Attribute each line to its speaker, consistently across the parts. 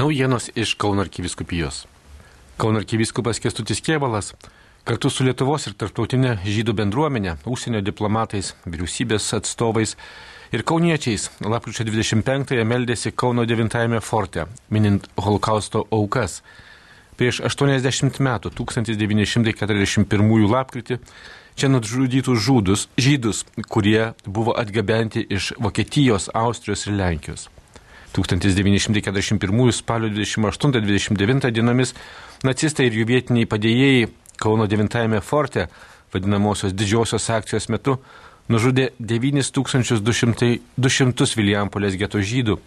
Speaker 1: Naujienos iš Kauno arkiviskupijos. Kauno arkiviskupas Kestutis Kievalas kartu su Lietuvos ir tarptautinė žydų bendruomenė, užsienio diplomatais, vyriausybės atstovais ir kauniečiais lapkričio 25-ąją meldėsi Kauno 9-ame forte, minint holokausto aukas. Prieš 80 metų, 1941 lapkritį, čia nužudytus žudus, žydus, kurie buvo atgabenti iš Vokietijos, Austrijos ir Lenkijos. 1941 spalio 28-29 dienomis nacistai ir jų vietiniai padėjėjai Kauno 9 forte, vadinamosios didžiosios akcijos metu, nužudė 9200 Vilijampolės geto žydų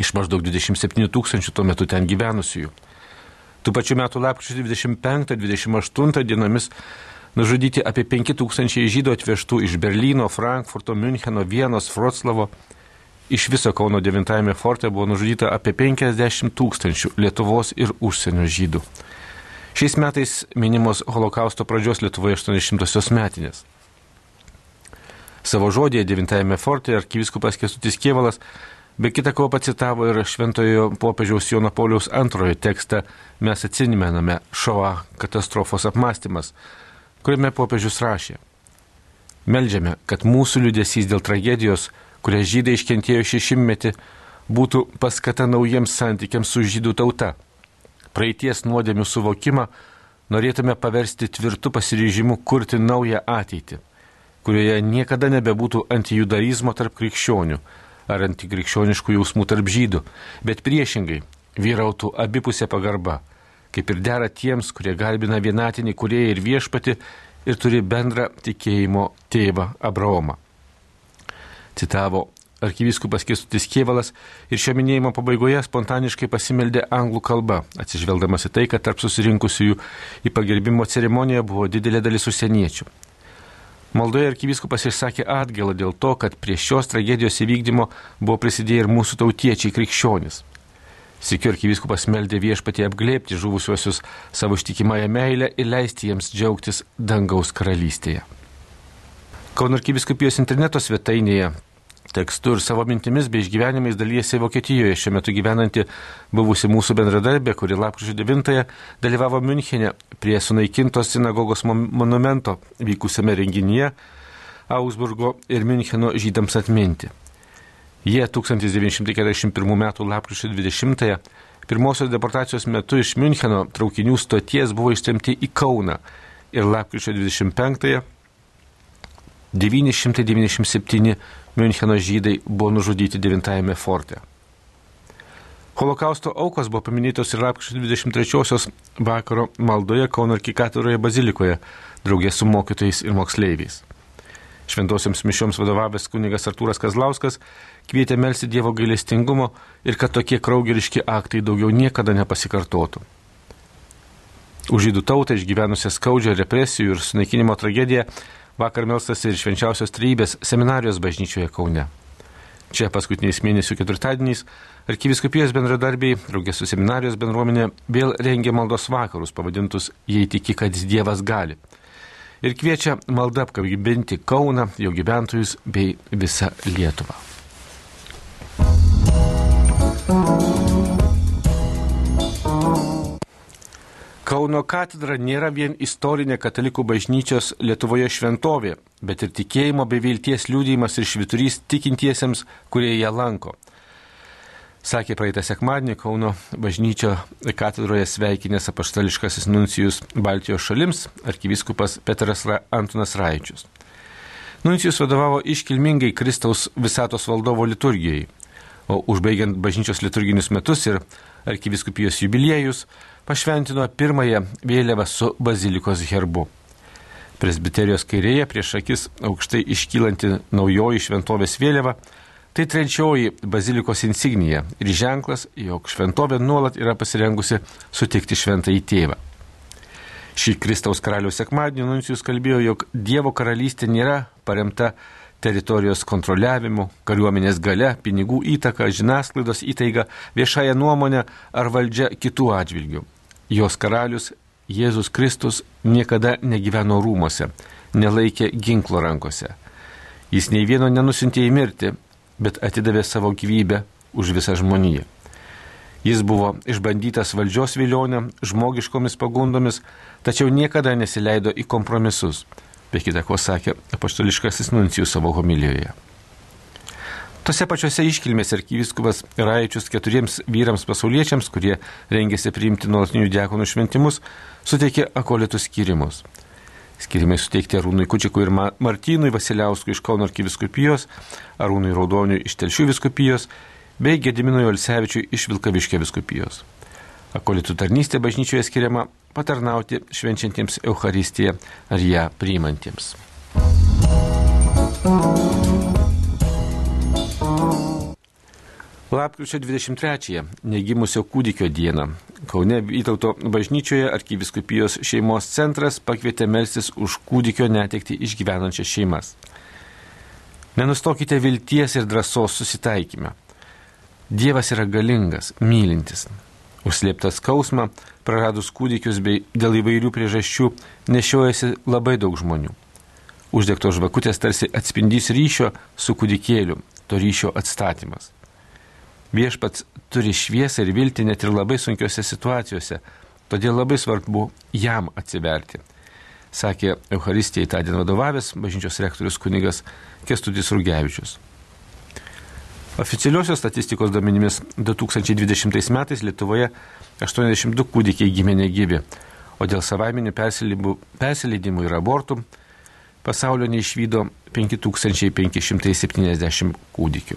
Speaker 1: iš maždaug 27 tūkstančių tuo metu ten gyvenusiųjų. Tų pačių metų lapkričio 25-28 dienomis nužudyti apie 5000 žydų atvežtų iš Berlyno, Frankfurto, Müncheno, Vienos, Vroclavo, Iš viso Kauno 9 forte buvo nužudyta apie 50 tūkstančių Lietuvos ir užsienio žydų. Šiais metais minimos holokausto pradžios Lietuvoje 80-osios metinės. Savo žodėje 9 forte arkiviskupas Kestutis Kievalas be kita ko pacitavo ir šventojo popiežiaus Jono Pauliaus antrojo tekstą Mes atsinimename Šoa katastrofos apmąstymas, kuriame popiežius rašė. Meldžiame, kad mūsų liūdėsys dėl tragedijos kurią žydai iškentėjo šešimtmetį, būtų paskata naujiems santykiams su žydų tauta. Praeities nuodėmių suvokimą norėtume paversti tvirtų pasiryžimu kurti naują ateitį, kurioje niekada nebebūtų antijudaizmo tarp krikščionių ar antikrikščioniškų jausmų tarp žydų, bet priešingai vyrautų abipusė pagarba, kaip ir dera tiems, kurie garbina vienatinį kurieją ir viešpati ir turi bendrą tikėjimo tėvą Abraomą citavo arkivyskupas Kestutis Kievalas ir šio minėjimo pabaigoje spontaniškai pasimeldė anglų kalba, atsižvelgdamas į tai, kad tarp susirinkusiųjų į pagerbimo ceremoniją buvo didelė dalis užsieniečių. Maldoje arkivyskupas išsakė atgalą dėl to, kad prie šios tragedijos įvykdymo buvo prisidėję ir mūsų tautiečiai krikščionys. Sikiu arkivyskupas meldė viešpatį apglėpti žuvusiuosius savo ištikimąją meilę ir leisti jiems džiaugtis dangaus karalystėje. Kauno arkiviskupijos interneto svetainėje tekstu ir savo mintimis bei išgyvenimais dalyjasi Vokietijoje šiuo metu gyvenanti buvusi mūsų bendradarbė, kuri lapkričio 9-ąją dalyvavo Münchenė prie sunaikintos sinagogos monumento vykusiame renginyje Augsburgo ir Müncheno žydams atminti. Jie 1941 m. lapkričio 20-ąją pirmosios deportacijos metu iš Müncheno traukinių stoties buvo ištremti į Kauną ir lapkričio 25-ąją 997 Müncheno žydai buvo nužudyti 9-ame forte. Holokausto aukos buvo paminėtos ir lapkričio 23-osios vakaro maldoje Kauno arkikatūroje bazilikoje, draugė su mokytojais ir moksleiviais. Šventosiams mišioms vadovavęs kunigas Artūras Kazlauskas kvietė melsi Dievo gailestingumo ir kad tokie kraugeriški aktai daugiau niekada nepasikartotų. Už žydų tautą išgyvenusią skaudžią represijų ir sunaikinimo tragediją vakar melstas ir švenčiausios trybės seminarijos bažnyčioje Kaune. Čia paskutiniais mėnesių ketvirtadieniais arkiviskupijos bendradarbiai, draugės su seminarijos bendruomenė, vėl rengia maldos vakarus pavadintus Jei tiki, kad Dievas gali. Ir kviečia maldą apkabinti Kauną, jo gyventojus bei visą Lietuvą. Kauno katedra nėra vien istorinė katalikų bažnyčios Lietuvoje šventovė, bet ir tikėjimo bei vilties liūdėjimas ir šviturys tikintiesiems, kurie ją lanko. Sakė praeitą sekmadienį Kauno bažnyčio katedroje sveikinęs apaštališkasis nuncijus Baltijos šalims arkiviskupas Petras Ra Antonas Raičius. Nuncijus vadovavo iškilmingai Kristaus visatos valdovo liturgijai, o užbaigiant bažnyčios liturginius metus ir arkiviskupijos jubiliejus, pašventino pirmąją vėliavą su bazilikos herbu. Presbiterijos kairėje prieš akis aukštai iškylanti naujoji šventovės vėliava - tai trečioji bazilikos insignija ir ženklas, jog šventovė nuolat yra pasirengusi sutikti šventąjį tėvą. Šį Kristaus karaliaus sekmadienį Nuncijus kalbėjo, jog Dievo karalystė nėra paremta teritorijos kontroliavimu, kariuomenės gale, pinigų įtaka, žiniasklaidos įtaiga, viešąją nuomonę ar valdžia kitų atžvilgių. Jos karalius Jėzus Kristus niekada negyveno rūmose, nelaikė ginklo rankose. Jis nei vieno nenusintė į mirtį, bet atidavė savo gyvybę už visą žmoniją. Jis buvo išbandytas valdžios vilionė, žmogiškomis pagundomis, tačiau niekada nesileido į kompromisus, be kita ko sakė apaštališkasis nuncijus savo homilijoje. Tose pačiose iškilmės arkiviskupas Raičius keturiems vyrams pasauliečiams, kurie rengėsi priimti nuolatinių diakonų šventimus, suteikė akolitų skirimus. Skirimai suteikti Arūnui Kučikui ir Martynui Vasiliauskui iš Kauno arkiviskupijos, Arūnui Raudoniui iš Telšių viskupijos bei Gediminui Olsevičiui iš Vilkaviškio viskupijos. Akolitų tarnystė bažnyčioje skiriama patarnauti švenčiantiems Euharistiją ar ją priimantiems. Lapkričio 23-ąją, negimusio kūdikio dieną, Kaune Vytauto bažnyčioje arkiviskupijos šeimos centras pakvietė melstis už kūdikio netekti išgyvenančias šeimas. Nenustokite vilties ir drąsos susitaikymę. Dievas yra galingas, mylintis. Užslėptą skausmą, praradus kūdikius bei dėl įvairių priežasčių, nešiojasi labai daug žmonių. Uždegto žvakutės tarsi atspindys ryšio su kūdikėliu, to ryšio atstatymas. Viešpats turi šviesą ir viltį net ir labai sunkiose situacijose, todėl labai svarbu jam atsiverti. Sakė Euharistijai tą dieną vadovavęs bažnyčios rektorius kunigas Kestutis Rugevičius. Oficialiosios statistikos duomenimis 2020 metais Lietuvoje 82 kūdikiai gimė negyvi, o dėl savaiminių persileidimų ir abortų pasaulio neišvydo 5570 kūdikių.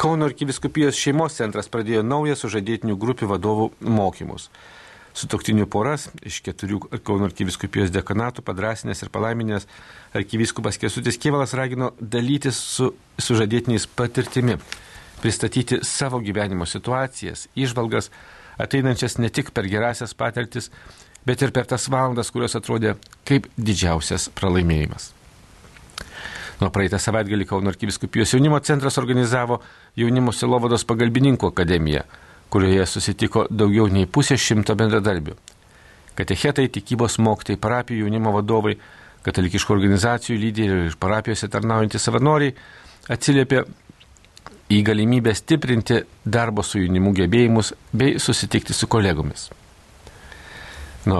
Speaker 1: Kauno arkiviskupijos šeimos centras pradėjo naują sužadėtinių grupių vadovų mokymus. Sutoktinių poras iš keturių Kauno arkiviskupijos dekanatų padrasinės ir palaiminės arkiviskupas Kesutis Kievalas ragino dalytis su sužadėtiniais patirtimi, pristatyti savo gyvenimo situacijas, išvalgas, ateinančias ne tik per gerasias patirtis, bet ir per tas valandas, kurios atrodė kaip didžiausias pralaimėjimas. Nuo praeitą savaitgalį Kauno arkiviskupijos jaunimo centras organizavo jaunimo silovados pagalbininkų akademiją, kurioje susitiko daugiau nei pusė šimto bendradarbių. Katechetai, tikybos mokytai, parapijų jaunimo vadovai, katalikiškų organizacijų lyderiai ir parapijose tarnaujantys savanoriai atsiliepė į galimybę stiprinti darbo su jaunimu gebėjimus bei susitikti su kolegomis. Nu,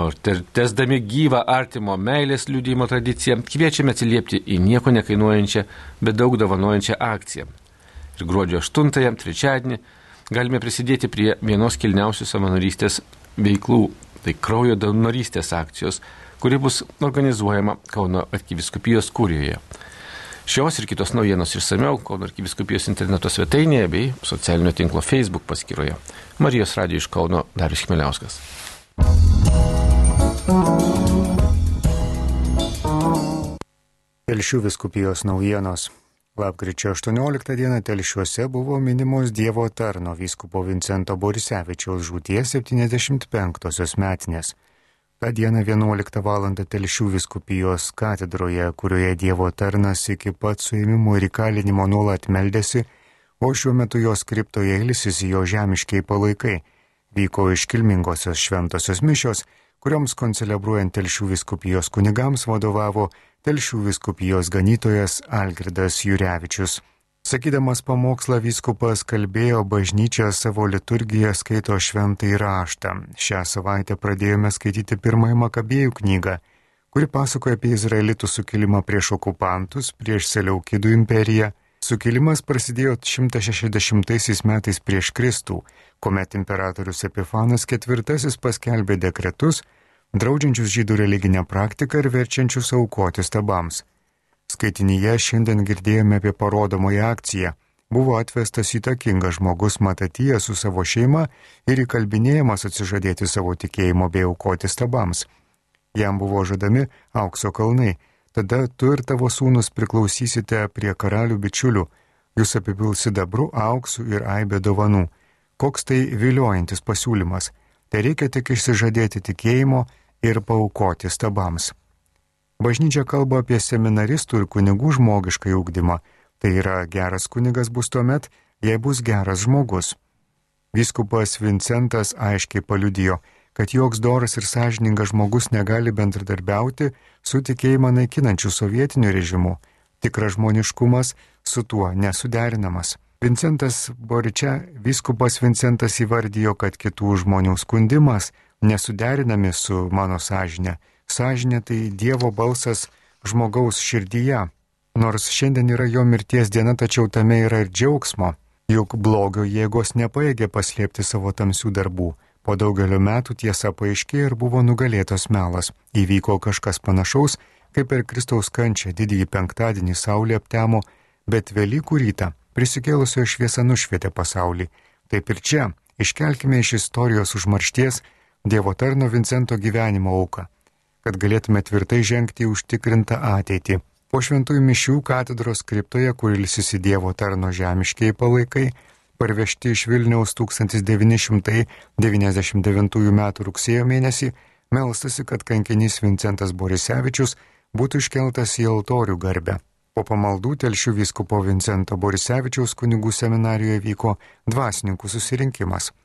Speaker 1: tesdami gyvą artimo meilės liūdėjimo tradiciją, kviečiame atsiliepti į nieko nekainuojančią, bet daug dovanojančią akciją. Ir gruodžio 8-ąją, trečiadienį, galime prisidėti prie vienos kilniausių savanorystės veiklų, tai kraujo donorystės akcijos, kuri bus organizuojama Kauno arkiviskupijos kūrijoje. Šios ir kitos naujienos išsameu Kauno arkiviskupijos interneto svetainėje bei socialinio tinklo Facebook paskyroje. Marijos radijo iš Kauno Darius Chmeliauskas.
Speaker 2: Telšių viskupijos naujienos. Lapkričio 18 dieną Telšiuose buvo minimos Dievo tarno vyskupo Vincento Borisevičiaus žūties 75-osios metinės. Ta diena 11 val. Telšių viskupijos katedroje, kurioje Dievo tarnas iki pat suėmimo ir įkalinimo nuolat meldėsi, o šiuo metu jos kriptoje ilsisi jo žemiškiai palaikai, vyko iškilmingosios šventosios mišios kurioms koncelebruojant Telšių viskupijos kunigams vadovavo Telšių viskupijos ganytojas Algirdas Jurevičius. Sakydamas pamokslą vyskupas kalbėjo bažnyčia savo liturgiją skaito šventai raštą. Šią savaitę pradėjome skaityti pirmąją Makabėjų knygą, kuri pasakoja apie izraelitų sukilimą prieš okupantus, prieš Seliaukidų imperiją. Sukilimas prasidėjo 160 metais prieš Kristų, kuomet imperatorius Epifanas IV paskelbė dekretus, draudžiančius žydų religinę praktiką ir verčiančius aukoti stabams. Skaitinyje šiandien girdėjome apie parodomąją akciją. Buvo atvestas įtakingas žmogus Matatijas su savo šeima ir įkalbinėjimas atsižadėti savo tikėjimo bei aukoti stabams. Jam buvo žadami aukso kalnai, tada tu ir tavo sūnus priklausysite prie karalių bičiulių, jūs apipilsi dabrų, auksų ir aibė dovanų. Koks tai viliojantis pasiūlymas. Tai reikia tik išsižadėti tikėjimo ir paukoti stabams. Bažnyčia kalba apie seminaristų ir kunigų žmogišką ūkdymą. Tai yra geras kunigas bus tuomet, jei bus geras žmogus. Vyskupas Vincentas aiškiai paliudijo, kad joks doras ir sąžiningas žmogus negali bendradarbiauti su tikėjimą naikinančiu sovietiniu režimu. tikras žmoniškumas su tuo nesuderinamas. Vincentas Boričia, vyskupas Vincentas įvardijo, kad kitų žmonių skundimas nesuderinami su mano sąžinė. Sąžinė tai Dievo balsas žmogaus širdyje. Nors šiandien yra jo mirties diena, tačiau tame yra ir džiaugsmo, juk blogio jėgos nepaėgė paslėpti savo tamsių darbų. Po daugelio metų tiesa paaiškėjo ir buvo nugalėtos melas. Įvyko kažkas panašaus, kaip per Kristaus kančią didįjį penktadienį Saulė aptemo, bet Velykų rytą prisikėlusio šviesa nušvietė pasaulį. Taip ir čia iškelkime iš istorijos užmaršties Dievo tarno Vincento gyvenimo auką, kad galėtume tvirtai žengti į užtikrintą ateitį. Po šventųjų mišių katedros kriptoje, kur ilsisi Dievo tarno žemiškiai palaikai, parvežti iš Vilniaus 1999 m. rugsėjo mėnesį, melstasi, kad kankinys Vincentas Borisevičius būtų iškeltas į altorių garbę. Po pamaldų telšių vyskupo Vincento Borisevičiaus kunigų seminarijoje vyko dvasininkų susirinkimas.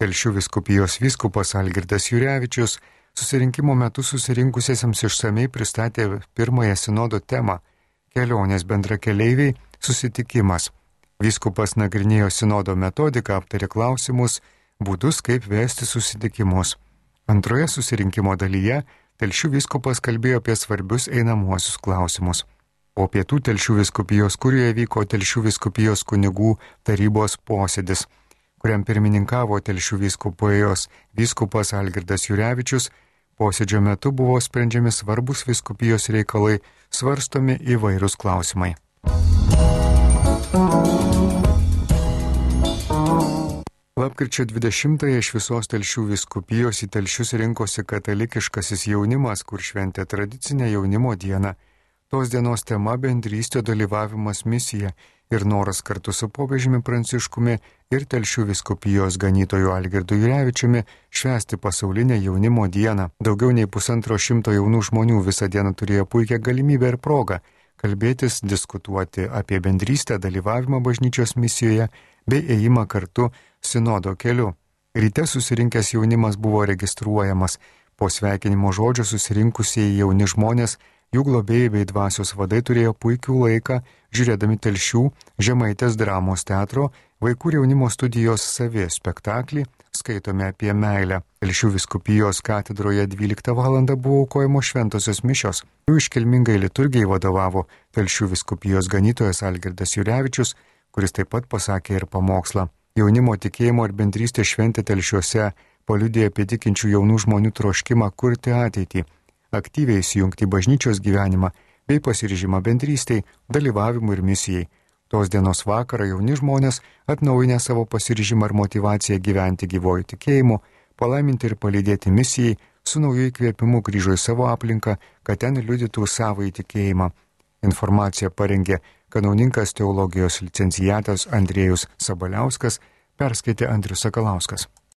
Speaker 2: Telšių viskupijos vyskupas Algirdas Jurevičius susirinkimo metu susirinkusiesiems išsamei pristatė pirmąją sinodo temą - kelionės bendrakeleiviai susitikimas. Vyskupas nagrinėjo sinodo metodiką, aptarė klausimus, būdus, kaip vesti susitikimus. Antroje susirinkimo dalyje Telšių vyskupas kalbėjo apie svarbius einamuosius klausimus. Po pietų Telšių viskupijos kurioje vyko Telšių viskupijos kunigų tarybos posėdis, kuriam pirmininkavo Telšių viskupijos vyskupas Algirdas Jurevičius. Posėdžio metu buvo sprendžiami svarbus viskupijos reikalai, svarstomi įvairūs klausimai. Lapkričio 20-ąją iš visos telšių viskupijos į telšius rinkosi katalikiškasis jaunimas, kur šventė tradicinę jaunimo dieną. Tos dienos tema - bendrystė dalyvavimas misija ir noras kartu su popiežiumi Pranciškumi ir telšių viskupijos ganytoju Algirdu Jurevičiumi švęsti pasaulinę jaunimo dieną. Daugiau nei pusantro šimto jaunų žmonių visą dieną turėjo puikią galimybę ir progą kalbėtis, diskutuoti apie bendrystę, dalyvavimą bažnyčios misijoje bei ėjimą kartu sinodo keliu. Ryte susirinkęs jaunimas buvo registruojamas, po sveikinimo žodžio susirinkusieji jauni žmonės, jų globėjai bei dvasios vadai turėjo puikių laiką, žiūrėdami telšių Žemaitės dramos teatro vaikų ir jaunimo studijos savie spektaklį skaitome apie meilę. Telšių viskupijos katedroje 12 val. buvo aukojamos šventosios mišios. Jų iškilmingai liturgijai vadovavo Telšių viskupijos ganytojas Algirdas Jurevičius, kuris taip pat pasakė ir pamokslą. Jaunimo tikėjimo ir bendrystės šventė telšiuose paliudė apie tikinčių jaunų žmonių troškimą kurti ateitį, aktyviai įsijungti bažnyčios gyvenimą bei pasiryžimą bendrystėj, dalyvavimui ir misijai. Tos dienos vakarą jauni žmonės atnaujinę savo pasiryžimą ir motivaciją gyventi gyvojų tikėjimu, palaiminti ir palydėti misijai, su nauju įkvėpimu grįžo į savo aplinką, kad ten liudytų savo įtikėjimą. Informaciją parengė kanauninkas teologijos licencijatas Andriejus Sabaliauskas, perskaitė Andrius Sakalauskas.